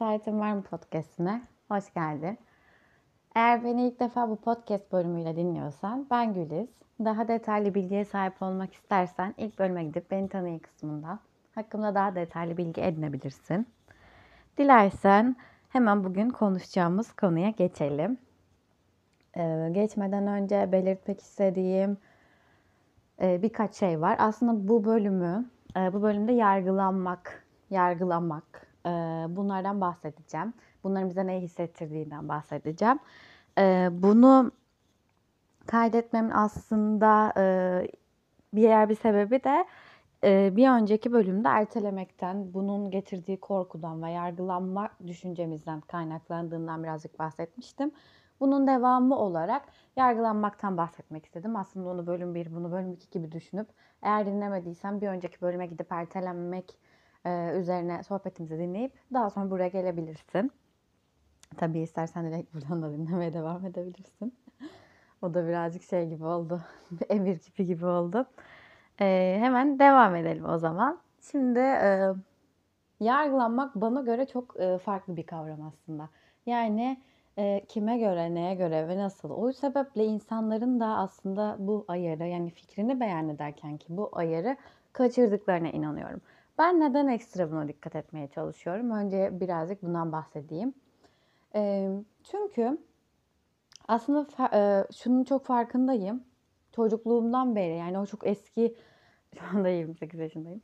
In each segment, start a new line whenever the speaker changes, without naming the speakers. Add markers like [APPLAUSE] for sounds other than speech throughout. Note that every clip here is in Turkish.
Cesaretim Var mı podcastine hoş geldin. Eğer beni ilk defa bu podcast bölümüyle dinliyorsan ben Güliz. Daha detaylı bilgiye sahip olmak istersen ilk bölüme gidip beni tanıyın kısmında hakkımda daha detaylı bilgi edinebilirsin. Dilersen hemen bugün konuşacağımız konuya geçelim. Ee, geçmeden önce belirtmek istediğim e, birkaç şey var. Aslında bu bölümü, e, bu bölümde yargılanmak, yargılamak, bunlardan bahsedeceğim. Bunların bize ne hissettirdiğinden bahsedeceğim. Bunu kaydetmemin aslında bir yer bir sebebi de bir önceki bölümde ertelemekten, bunun getirdiği korkudan ve yargılanma düşüncemizden kaynaklandığından birazcık bahsetmiştim. Bunun devamı olarak yargılanmaktan bahsetmek istedim. Aslında onu bölüm 1, bunu bölüm 2 gibi düşünüp eğer dinlemediysen bir önceki bölüme gidip ertelenmek üzerine sohbetimizi dinleyip daha sonra buraya gelebilirsin. Tabii istersen direkt [LAUGHS] buradan da dinlemeye devam edebilirsin. o da birazcık şey gibi oldu. [LAUGHS] Emir kipi gibi oldu. E, hemen devam edelim o zaman. Şimdi e, yargılanmak bana göre çok e, farklı bir kavram aslında. Yani e, kime göre, neye göre ve nasıl. O sebeple insanların da aslında bu ayarı yani fikrini beyan ederken ki bu ayarı kaçırdıklarına inanıyorum. Ben neden ekstra buna dikkat etmeye çalışıyorum? Önce birazcık bundan bahsedeyim. Çünkü aslında e, şunun çok farkındayım. Çocukluğumdan beri yani o çok eski, [LAUGHS] şu anda 28 yaşındayım.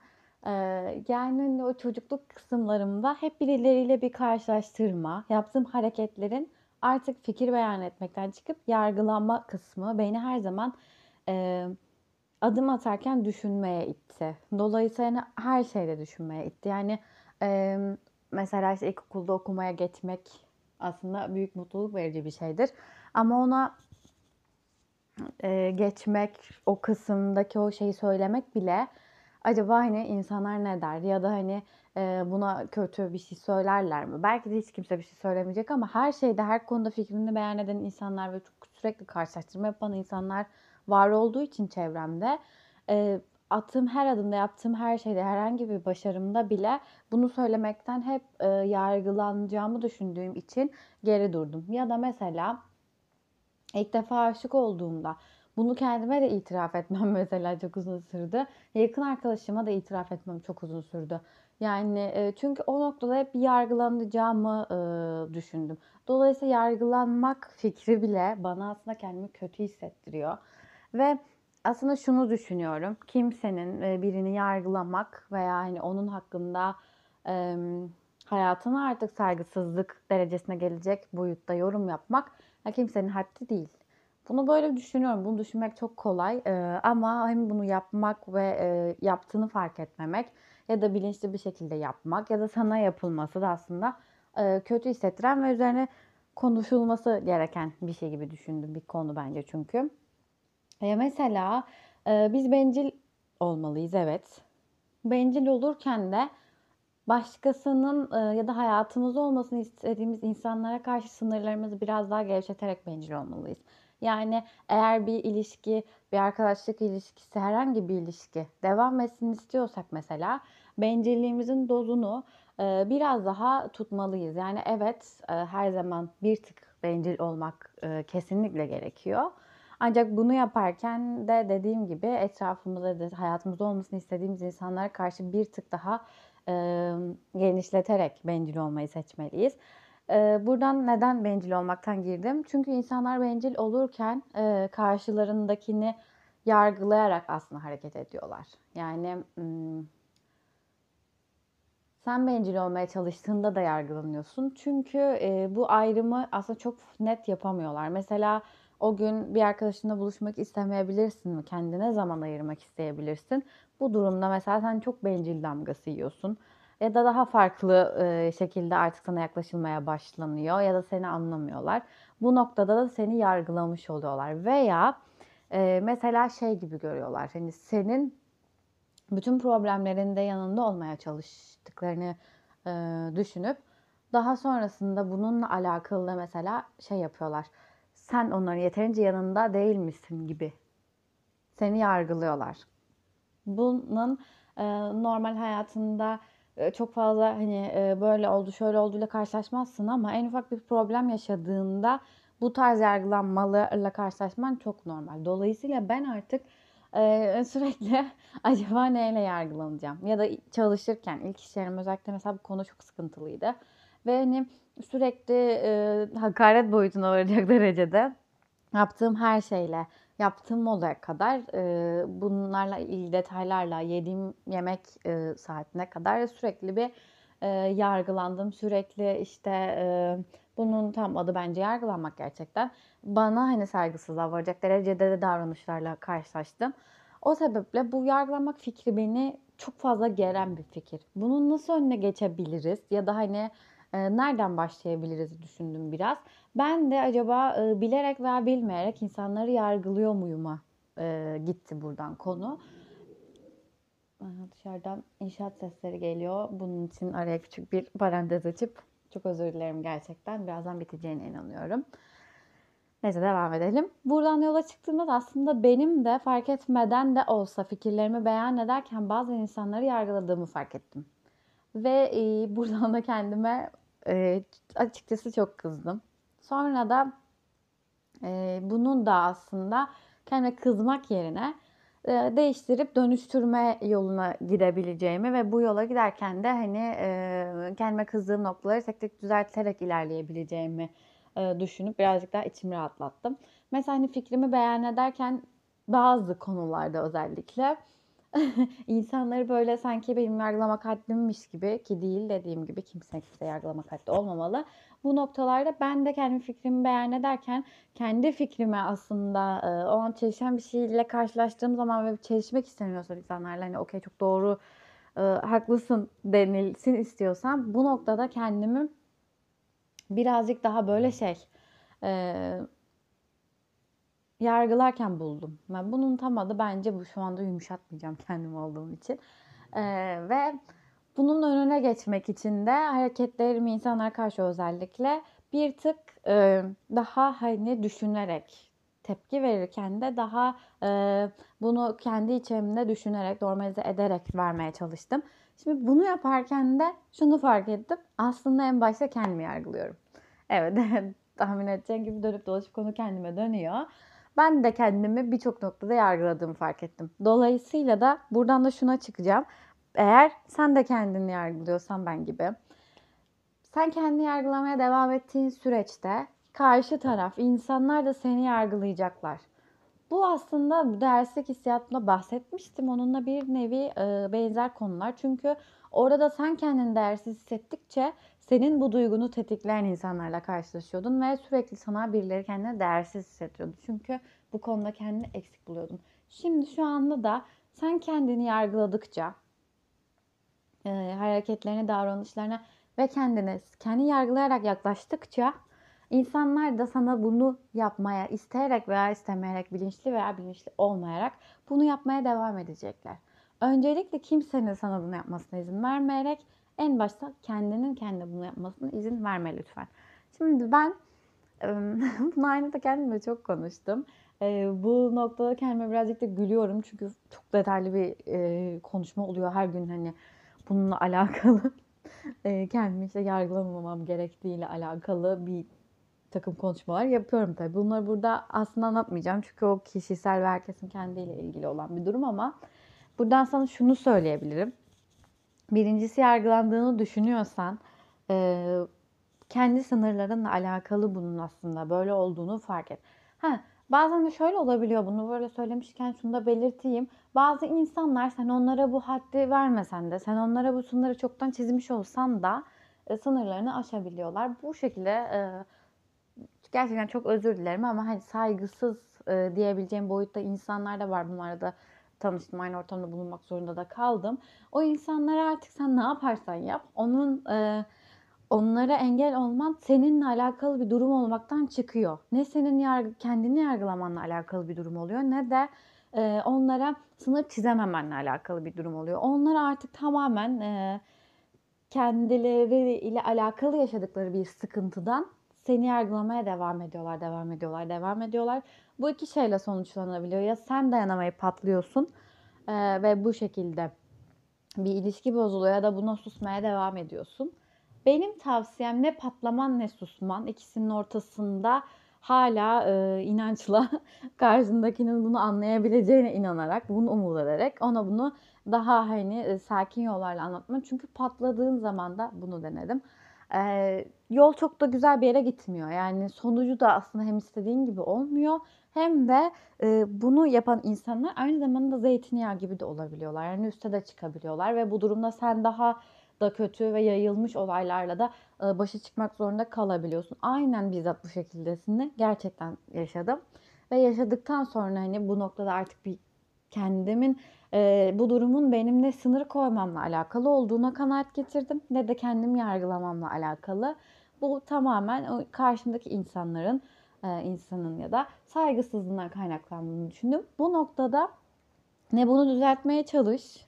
Yani hani o çocukluk kısımlarımda hep birileriyle bir karşılaştırma, yaptığım hareketlerin artık fikir beyan etmekten çıkıp yargılama kısmı beni her zaman e, adım atarken düşünmeye itti. Dolayısıyla her şeyde düşünmeye itti. Yani e, mesela işte ilkokulda okumaya geçmek aslında büyük mutluluk verici bir şeydir. Ama ona e, geçmek, o kısımdaki o şeyi söylemek bile acaba hani insanlar ne der ya da hani e, buna kötü bir şey söylerler mi? Belki de hiç kimse bir şey söylemeyecek ama her şeyde her konuda fikrini beyan eden insanlar ve çok sürekli karşılaştırma yapan insanlar var olduğu için çevremde e, attığım her adımda yaptığım her şeyde herhangi bir başarımda bile bunu söylemekten hep e, yargılanacağımı düşündüğüm için geri durdum. Ya da mesela ilk defa aşık olduğumda bunu kendime de itiraf etmem [LAUGHS] mesela çok uzun sürdü. Yakın arkadaşıma da itiraf etmem çok uzun sürdü. Yani çünkü o noktada hep yargılanacağımı e, düşündüm. Dolayısıyla yargılanmak fikri bile bana aslında kendimi kötü hissettiriyor. Ve aslında şunu düşünüyorum. Kimsenin e, birini yargılamak veya hani onun hakkında e, hayatına artık saygısızlık derecesine gelecek boyutta yorum yapmak ya kimsenin haddi değil. Bunu böyle düşünüyorum. Bunu düşünmek çok kolay ee, ama hem bunu yapmak ve e, yaptığını fark etmemek ya da bilinçli bir şekilde yapmak ya da sana yapılması da aslında e, kötü hissettiren ve üzerine konuşulması gereken bir şey gibi düşündüm bir konu bence çünkü. E, mesela e, biz bencil olmalıyız evet. Bencil olurken de başkasının e, ya da hayatımızda olmasını istediğimiz insanlara karşı sınırlarımızı biraz daha gevşeterek bencil olmalıyız. Yani eğer bir ilişki, bir arkadaşlık ilişkisi, herhangi bir ilişki devam etsin istiyorsak mesela bencilliğimizin dozunu e, biraz daha tutmalıyız. Yani evet e, her zaman bir tık bencil olmak e, kesinlikle gerekiyor. Ancak bunu yaparken de dediğim gibi etrafımızda da hayatımızda olmasını istediğimiz insanlara karşı bir tık daha e, genişleterek bencil olmayı seçmeliyiz. E, buradan neden bencil olmaktan girdim? Çünkü insanlar bencil olurken e, karşılarındakini yargılayarak aslında hareket ediyorlar. Yani sen bencil olmaya çalıştığında da yargılanıyorsun. Çünkü e, bu ayrımı aslında çok net yapamıyorlar. Mesela o gün bir arkadaşınla buluşmak istemeyebilirsin? Kendine zaman ayırmak isteyebilirsin. Bu durumda mesela sen çok bencil damgası yiyorsun. Ya da daha farklı e, şekilde artık sana yaklaşılmaya başlanıyor ya da seni anlamıyorlar. Bu noktada da seni yargılamış oluyorlar. Veya e, mesela şey gibi görüyorlar. Hani senin bütün problemlerinde yanında olmaya çalıştıklarını e, düşünüp daha sonrasında bununla alakalı mesela şey yapıyorlar. Sen onların yeterince yanında değil misin gibi. Seni yargılıyorlar. Bunun e, normal hayatında çok fazla hani böyle oldu şöyle oldu ile karşılaşmazsın ama en ufak bir problem yaşadığında bu tarz yargılanmalarla karşılaşman çok normal. Dolayısıyla ben artık e, [LAUGHS] sürekli acaba neyle yargılanacağım? Ya da çalışırken ilk iş yerim özellikle mesela bu konu çok sıkıntılıydı. Ve hani sürekli e, hakaret boyutuna varacak [LAUGHS] derecede yaptığım her şeyle, yaptığım molaya kadar e, bunlarla ilgili detaylarla yediğim yemek e, saatine kadar sürekli bir e, yargılandım. Sürekli işte e, bunun tam adı bence yargılanmak gerçekten. Bana hani saygısızlığa varacak derecede de davranışlarla karşılaştım. O sebeple bu yargılamak fikri beni çok fazla geren bir fikir. Bunun nasıl önüne geçebiliriz ya da hani nereden başlayabiliriz düşündüm biraz. Ben de acaba bilerek veya bilmeyerek insanları yargılıyor muyuma gitti buradan konu. Dışarıdan inşaat sesleri geliyor. Bunun için araya küçük bir parantez açıp çok özür dilerim gerçekten. Birazdan biteceğine inanıyorum. Neyse devam edelim. Buradan yola çıktığımda da aslında benim de fark etmeden de olsa fikirlerimi beyan ederken bazı insanları yargıladığımı fark ettim. Ve e, [LAUGHS] buradan da kendime e, açıkçası çok kızdım. Sonra da e, bunun da aslında kendime kızmak yerine e, değiştirip dönüştürme yoluna gidebileceğimi ve bu yola giderken de hani e, kendime kızdığım noktaları tek tek düzelterek ilerleyebileceğimi e, düşünüp birazcık daha içimi rahatlattım. Mesela hani fikrimi beyan ederken bazı konularda özellikle [LAUGHS] insanları böyle sanki benim yargılamak haddimmiş gibi ki değil dediğim gibi kimse kimse yargılamak haddi olmamalı. Bu noktalarda ben de kendi fikrimi beyan ederken kendi fikrime aslında e, o an çelişen bir şeyle karşılaştığım zaman ve çelişmek istemiyorsa insanlarla hani okey çok doğru e, haklısın denilsin istiyorsam bu noktada kendimi birazcık daha böyle şey e, yargılarken buldum. Ben bunun tam adı bence bu şu anda yumuşatmayacağım [LAUGHS] kendim olduğum için. E, ve bunun önüne geçmek için de hareketlerimi insanlar karşı özellikle bir tık e, daha hani düşünerek tepki verirken de daha e, bunu kendi içimde düşünerek, normalize ederek vermeye çalıştım. Şimdi bunu yaparken de şunu fark ettim. Aslında en başta kendimi yargılıyorum. Evet, [LAUGHS] tahmin edeceğin gibi dönüp dolaşıp konu kendime dönüyor. Ben de kendimi birçok noktada yargıladığımı fark ettim. Dolayısıyla da buradan da şuna çıkacağım. Eğer sen de kendini yargılıyorsan ben gibi. Sen kendini yargılamaya devam ettiğin süreçte karşı taraf, insanlar da seni yargılayacaklar. Bu aslında derslik hissiyatında bahsetmiştim. Onunla bir nevi e, benzer konular. Çünkü orada sen kendini değersiz hissettikçe senin bu duygunu tetikleyen insanlarla karşılaşıyordun ve sürekli sana birileri kendine değersiz hissediyordu. Çünkü bu konuda kendini eksik buluyordun. Şimdi şu anda da sen kendini yargıladıkça e, hareketlerine, davranışlarına ve kendine kendi yargılayarak yaklaştıkça insanlar da sana bunu yapmaya isteyerek veya istemeyerek, bilinçli veya bilinçli olmayarak bunu yapmaya devam edecekler. Öncelikle kimsenin sana bunu yapmasına izin vermeyerek en başta kendinin kendi bunu yapmasına izin verme lütfen. Şimdi ben [LAUGHS] bunu aynı da kendimle çok konuştum. bu noktada kendime birazcık da gülüyorum çünkü çok detaylı bir konuşma oluyor her gün hani bununla [LAUGHS] alakalı. kendimi işte yargılamamam gerektiğiyle alakalı bir takım konuşmalar yapıyorum tabii. Bunları burada aslında anlatmayacağım çünkü o kişisel ve herkesin kendiyle ilgili olan bir durum ama buradan sana şunu söyleyebilirim. Birincisi yargılandığını düşünüyorsan e, kendi sınırlarınla alakalı bunun aslında böyle olduğunu fark et. Ha, bazen de şöyle olabiliyor bunu böyle söylemişken şunu da belirteyim. Bazı insanlar sen onlara bu haddi vermesen de sen onlara bu sınırı çoktan çizmiş olsan da e, sınırlarını aşabiliyorlar. Bu şekilde e, gerçekten çok özür dilerim ama hani saygısız e, diyebileceğim boyutta insanlar da var bunlarda da tanıştım. Aynı ortamda bulunmak zorunda da kaldım. O insanlara artık sen ne yaparsan yap. Onun e, onlara engel olman seninle alakalı bir durum olmaktan çıkıyor. Ne senin yargı, kendini yargılamanla alakalı bir durum oluyor ne de e, onlara sınır çizememenle alakalı bir durum oluyor. Onlar artık tamamen e, kendileriyle alakalı yaşadıkları bir sıkıntıdan seni yargılamaya devam ediyorlar, devam ediyorlar, devam ediyorlar. Bu iki şeyle sonuçlanabiliyor. Ya sen dayanamayıp patlıyorsun e, ve bu şekilde bir ilişki bozuluyor ya da buna susmaya devam ediyorsun. Benim tavsiyem ne patlaman ne susman. İkisinin ortasında hala e, inançla [LAUGHS] karşındakinin bunu anlayabileceğine inanarak, bunu umut ederek ona bunu daha hani e, sakin yollarla anlatman. Çünkü patladığın zaman da bunu denedim. E, yol çok da güzel bir yere gitmiyor. Yani sonucu da aslında hem istediğin gibi olmuyor hem de e, bunu yapan insanlar aynı zamanda zeytinyağı gibi de olabiliyorlar. Yani üste de çıkabiliyorlar ve bu durumda sen daha da kötü ve yayılmış olaylarla da e, başa çıkmak zorunda kalabiliyorsun. Aynen bizzat bu şekildesini gerçekten yaşadım. Ve yaşadıktan sonra hani bu noktada artık bir kendimin e, bu durumun benimle sınır koymamla alakalı olduğuna kanaat getirdim. Ne de kendimi yargılamamla alakalı. Bu tamamen o karşımdaki insanların e, insanın ya da saygısızlığından kaynaklandığını düşündüm. Bu noktada ne bunu düzeltmeye çalış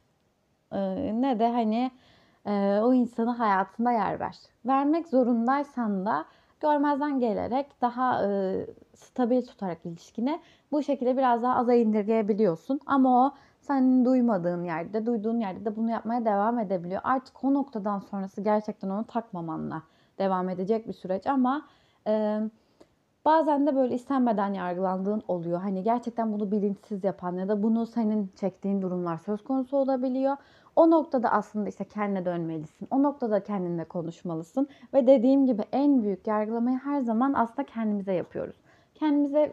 e, ne de hani e, o insanı hayatında yer ver. Vermek zorundaysan da görmezden gelerek daha e, stabil tutarak ilişkine bu şekilde biraz daha aza indirgeyebiliyorsun. Ama o senin duymadığın yerde, duyduğun yerde de bunu yapmaya devam edebiliyor. Artık o noktadan sonrası gerçekten onu takmamanla devam edecek bir süreç ama e, bazen de böyle istenmeden yargılandığın oluyor. Hani gerçekten bunu bilinçsiz yapan ya da bunu senin çektiğin durumlar söz konusu olabiliyor. O noktada aslında işte kendine dönmelisin. O noktada kendinle konuşmalısın. Ve dediğim gibi en büyük yargılamayı her zaman aslında kendimize yapıyoruz. Kendimize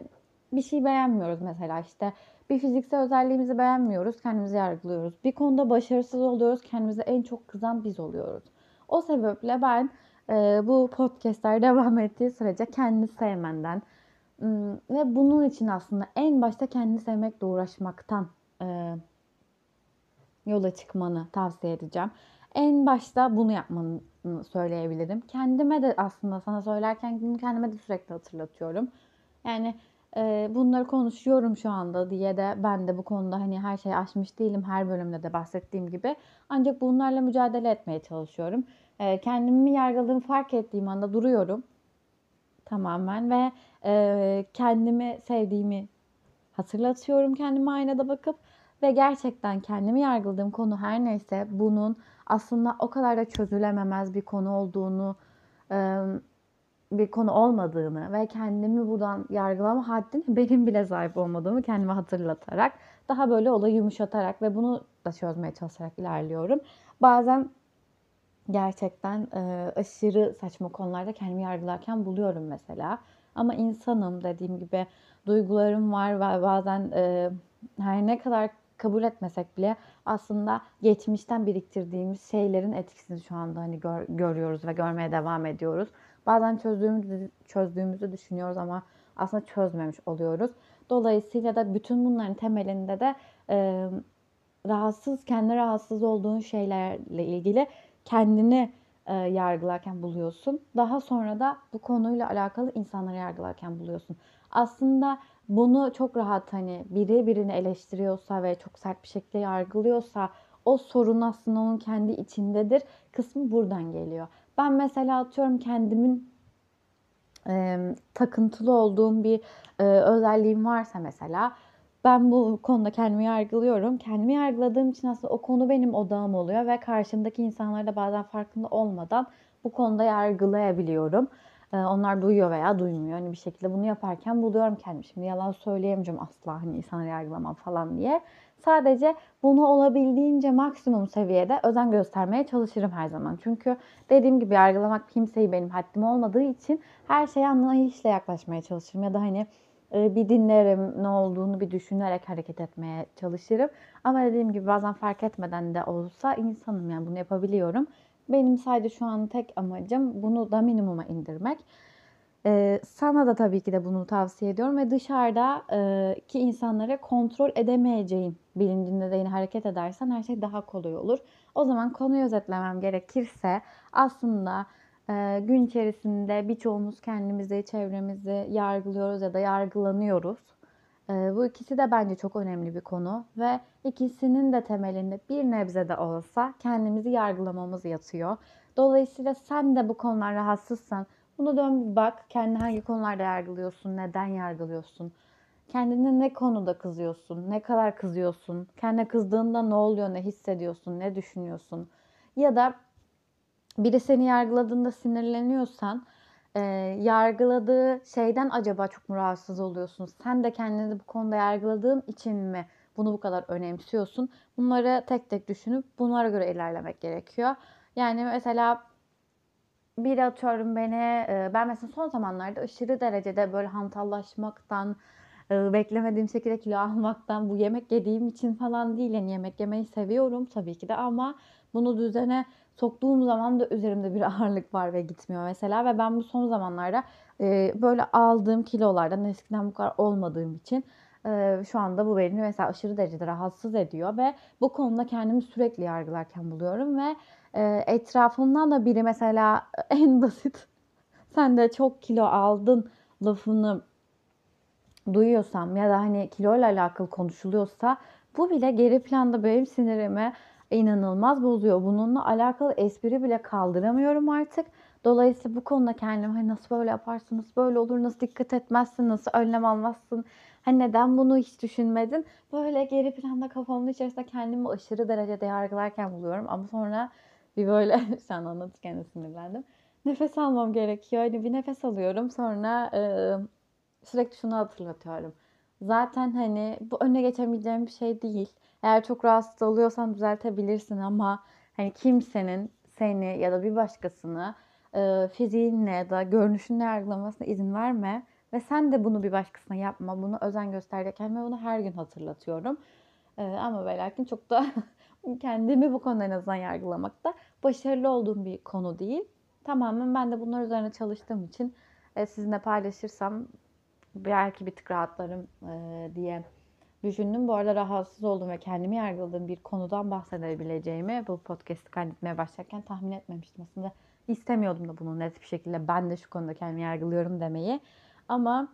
bir şey beğenmiyoruz mesela işte bir fiziksel özelliğimizi beğenmiyoruz, kendimizi yargılıyoruz. Bir konuda başarısız oluyoruz, kendimize en çok kızan biz oluyoruz. O sebeple ben e, bu podcastler [LAUGHS] devam ettiği sürece kendini sevmenden ve bunun için aslında en başta kendini sevmekle uğraşmaktan e, yola çıkmanı tavsiye edeceğim. En başta bunu yapmanı söyleyebilirim. Kendime de aslında sana söylerken bunu kendime de sürekli hatırlatıyorum. Yani bunları konuşuyorum şu anda diye de ben de bu konuda hani her şeyi aşmış değilim her bölümde de bahsettiğim gibi. Ancak bunlarla mücadele etmeye çalışıyorum. Kendimi yargıladığımı fark ettiğim anda duruyorum tamamen ve kendimi sevdiğimi hatırlatıyorum kendime aynada bakıp ve gerçekten kendimi yargıladığım konu her neyse bunun aslında o kadar da çözülememez bir konu olduğunu bir konu olmadığını ve kendimi buradan yargılama haddine [LAUGHS] benim bile sahip olmadığımı kendime hatırlatarak daha böyle olayı yumuşatarak ve bunu da çözmeye çalışarak ilerliyorum. Bazen gerçekten e, aşırı saçma konularda kendimi yargılarken buluyorum mesela. Ama insanım dediğim gibi duygularım var ve bazen e, her ne kadar kabul etmesek bile aslında geçmişten biriktirdiğimiz şeylerin etkisini şu anda hani gör, görüyoruz ve görmeye devam ediyoruz. Bazen çözdüğümüzü, çözdüğümüzü düşünüyoruz ama aslında çözmemiş oluyoruz. Dolayısıyla da bütün bunların temelinde de e, rahatsız, kendi rahatsız olduğun şeylerle ilgili kendini e, yargılarken buluyorsun. Daha sonra da bu konuyla alakalı insanları yargılarken buluyorsun. Aslında bunu çok rahat hani biri birini eleştiriyorsa ve çok sert bir şekilde yargılıyorsa o sorun aslında onun kendi içindedir kısmı buradan geliyor. Ben mesela atıyorum kendimin e, takıntılı olduğum bir e, özelliğim varsa mesela ben bu konuda kendimi yargılıyorum. Kendimi yargıladığım için aslında o konu benim odağım oluyor ve karşımdaki insanlar da bazen farkında olmadan bu konuda yargılayabiliyorum. Ee, onlar duyuyor veya duymuyor. Hani bir şekilde bunu yaparken buluyorum kendimi. Şimdi yalan söyleyemeyeceğim asla hani insanları yargılamam falan diye. Sadece bunu olabildiğince maksimum seviyede özen göstermeye çalışırım her zaman. Çünkü dediğim gibi yargılamak kimseyi benim haddim olmadığı için her şeye anlayışla yaklaşmaya çalışırım. Ya da hani e, bir dinlerim, ne olduğunu bir düşünerek hareket etmeye çalışırım. Ama dediğim gibi bazen fark etmeden de olsa insanım yani bunu yapabiliyorum. Benim sadece şu an tek amacım bunu da minimuma indirmek. Ee, sana da tabii ki de bunu tavsiye ediyorum ve dışarıdaki insanlara kontrol edemeyeceğin bilincinde de yine hareket edersen her şey daha kolay olur. O zaman konuyu özetlemem gerekirse aslında e, gün içerisinde birçoğumuz kendimizi, çevremizi yargılıyoruz ya da yargılanıyoruz. E, bu ikisi de bence çok önemli bir konu ve ikisinin de temelinde bir nebze de olsa kendimizi yargılamamız yatıyor. Dolayısıyla sen de bu konular rahatsızsan bunu dön bir bak. Kendini hangi konularda yargılıyorsun, neden yargılıyorsun? kendine ne konuda kızıyorsun, ne kadar kızıyorsun, kendine kızdığında ne oluyor, ne hissediyorsun, ne düşünüyorsun ya da biri seni yargıladığında sinirleniyorsan e, yargıladığı şeyden acaba çok mu rahatsız oluyorsun? Sen de kendini bu konuda yargıladığın için mi bunu bu kadar önemsiyorsun? Bunları tek tek düşünüp bunlara göre ilerlemek gerekiyor. Yani mesela bir atıyorum beni, e, ben mesela son zamanlarda aşırı derecede böyle hantallaşmaktan, e, beklemediğim şekilde kilo almaktan, bu yemek yediğim için falan değil. Yani yemek yemeyi seviyorum tabii ki de ama bunu düzene soktuğum zaman da üzerimde bir [LAUGHS] ağırlık var ve gitmiyor mesela. Ve ben bu son zamanlarda e, böyle aldığım kilolardan eskiden bu kadar olmadığım için e, şu anda bu beni mesela aşırı derecede rahatsız ediyor ve bu konuda kendimi sürekli yargılarken buluyorum ve etrafımdan da biri mesela [LAUGHS] en basit sen de çok kilo aldın lafını duyuyorsam ya da hani kiloyla alakalı konuşuluyorsa bu bile geri planda benim sinirimi inanılmaz bozuyor. Bununla alakalı espri bile kaldıramıyorum artık. Dolayısıyla bu konuda kendimi hani nasıl böyle yaparsın, nasıl böyle olur, nasıl dikkat etmezsin, nasıl önlem almazsın, hani neden bunu hiç düşünmedin? Böyle geri planda kafamın içerisinde kendimi aşırı derecede yargılarken buluyorum. Ama sonra bir böyle [LAUGHS] an anlatırken de sinirlendim. Nefes almam gerekiyor. Hani bir nefes alıyorum sonra e, sürekli şunu hatırlatıyorum. Zaten hani bu önüne geçemeyeceğim bir şey değil. Eğer çok rahatsız oluyorsan düzeltebilirsin ama hani kimsenin seni ya da bir başkasını e, fiziğinle ya da görünüşünle yargılamasına izin verme. Ve sen de bunu bir başkasına yapma. Bunu özen gösterirken ve bunu her gün hatırlatıyorum. E, ama ve lakin çok da [LAUGHS] kendimi bu konuda en azından yargılamakta başarılı olduğum bir konu değil. Tamamen ben de bunlar üzerine çalıştığım için e, sizinle paylaşırsam belki bir tık rahatlarım e, diye düşündüm. Bu arada rahatsız oldum ve kendimi yargıladığım bir konudan bahsedebileceğimi bu podcast'ı kaydetmeye başlarken tahmin etmemiştim. Aslında istemiyordum da bunu net bir şekilde ben de şu konuda kendimi yargılıyorum demeyi. Ama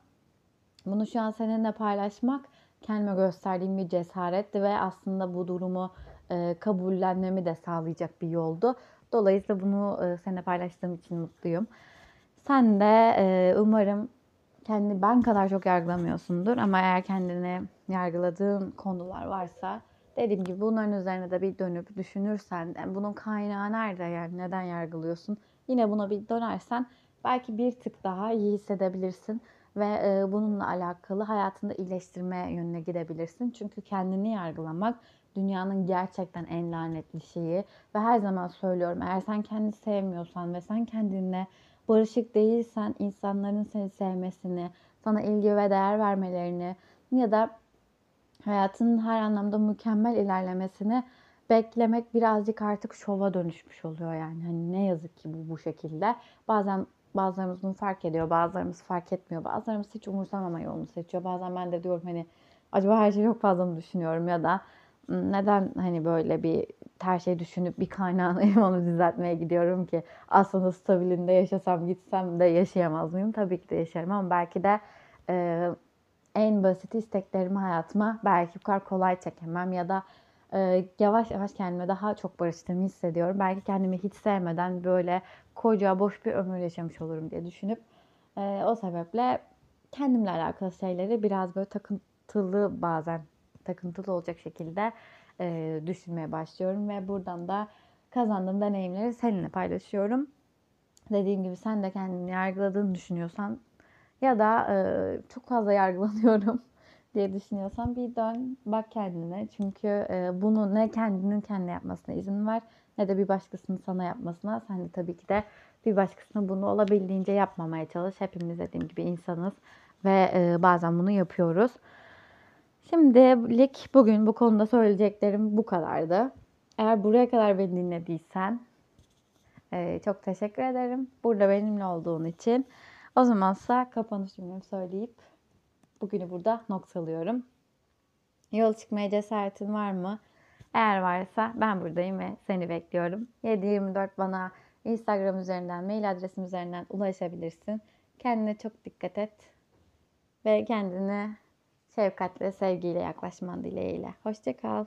bunu şu an seninle paylaşmak kendime gösterdiğim bir cesaretti ve aslında bu durumu e, kabullenmemi de sağlayacak bir yoldu. Dolayısıyla bunu e, seninle paylaştığım için mutluyum. Sen de e, umarım kendini ben kadar çok yargılamıyorsundur ama eğer kendini yargıladığın konular varsa dediğim gibi bunların üzerine de bir dönüp düşünürsen yani bunun kaynağı nerede yani neden yargılıyorsun yine buna bir dönersen belki bir tık daha iyi hissedebilirsin ve e, bununla alakalı hayatında iyileştirme yönüne gidebilirsin. Çünkü kendini yargılamak dünyanın gerçekten en lanetli şeyi ve her zaman söylüyorum eğer sen kendini sevmiyorsan ve sen kendine barışık değilsen insanların seni sevmesini, sana ilgi ve değer vermelerini ya da hayatının her anlamda mükemmel ilerlemesini beklemek birazcık artık şova dönüşmüş oluyor yani. Hani ne yazık ki bu bu şekilde. Bazen bazılarımız bunu fark ediyor, bazılarımız fark etmiyor, bazılarımız hiç umursamama yolunu seçiyor. Bazen ben de diyorum hani acaba her şeyi çok fazla mı düşünüyorum ya da neden hani böyle bir her şeyi düşünüp bir kaynağına onu düzeltmeye gidiyorum ki aslında stabilinde yaşasam gitsem de yaşayamaz mıyım? Tabii ki de yaşarım ama belki de e, en basit isteklerimi hayatıma belki bu kadar kolay çekemem ya da yavaş yavaş kendime daha çok barıştığımı hissediyorum. Belki kendimi hiç sevmeden böyle koca boş bir ömür yaşamış olurum diye düşünüp o sebeple kendimle alakalı şeyleri biraz böyle takıntılı bazen takıntılı olacak şekilde düşünmeye başlıyorum ve buradan da kazandığım deneyimleri seninle paylaşıyorum. Dediğim gibi sen de kendini yargıladığını düşünüyorsan ya da e, çok fazla yargılanıyorum diye düşünüyorsan bir dön bak kendine. Çünkü e, bunu ne kendinin kendi yapmasına izin ver ne de bir başkasının sana yapmasına. Sen de tabii ki de bir başkasına bunu olabildiğince yapmamaya çalış. Hepimiz dediğim gibi insanız ve e, bazen bunu yapıyoruz. Şimdilik bugün bu konuda söyleyeceklerim bu kadardı. Eğer buraya kadar beni dinlediysen e, çok teşekkür ederim. Burada benimle olduğun için. O zamansa kapanış cümlemi söyleyip bugünü burada noktalıyorum. Yol çıkmaya cesaretin var mı? Eğer varsa ben buradayım ve seni bekliyorum. 7-24 bana Instagram üzerinden, mail adresim üzerinden ulaşabilirsin. Kendine çok dikkat et. Ve kendine şefkatle, sevgiyle yaklaşman dileğiyle. Hoşçakal.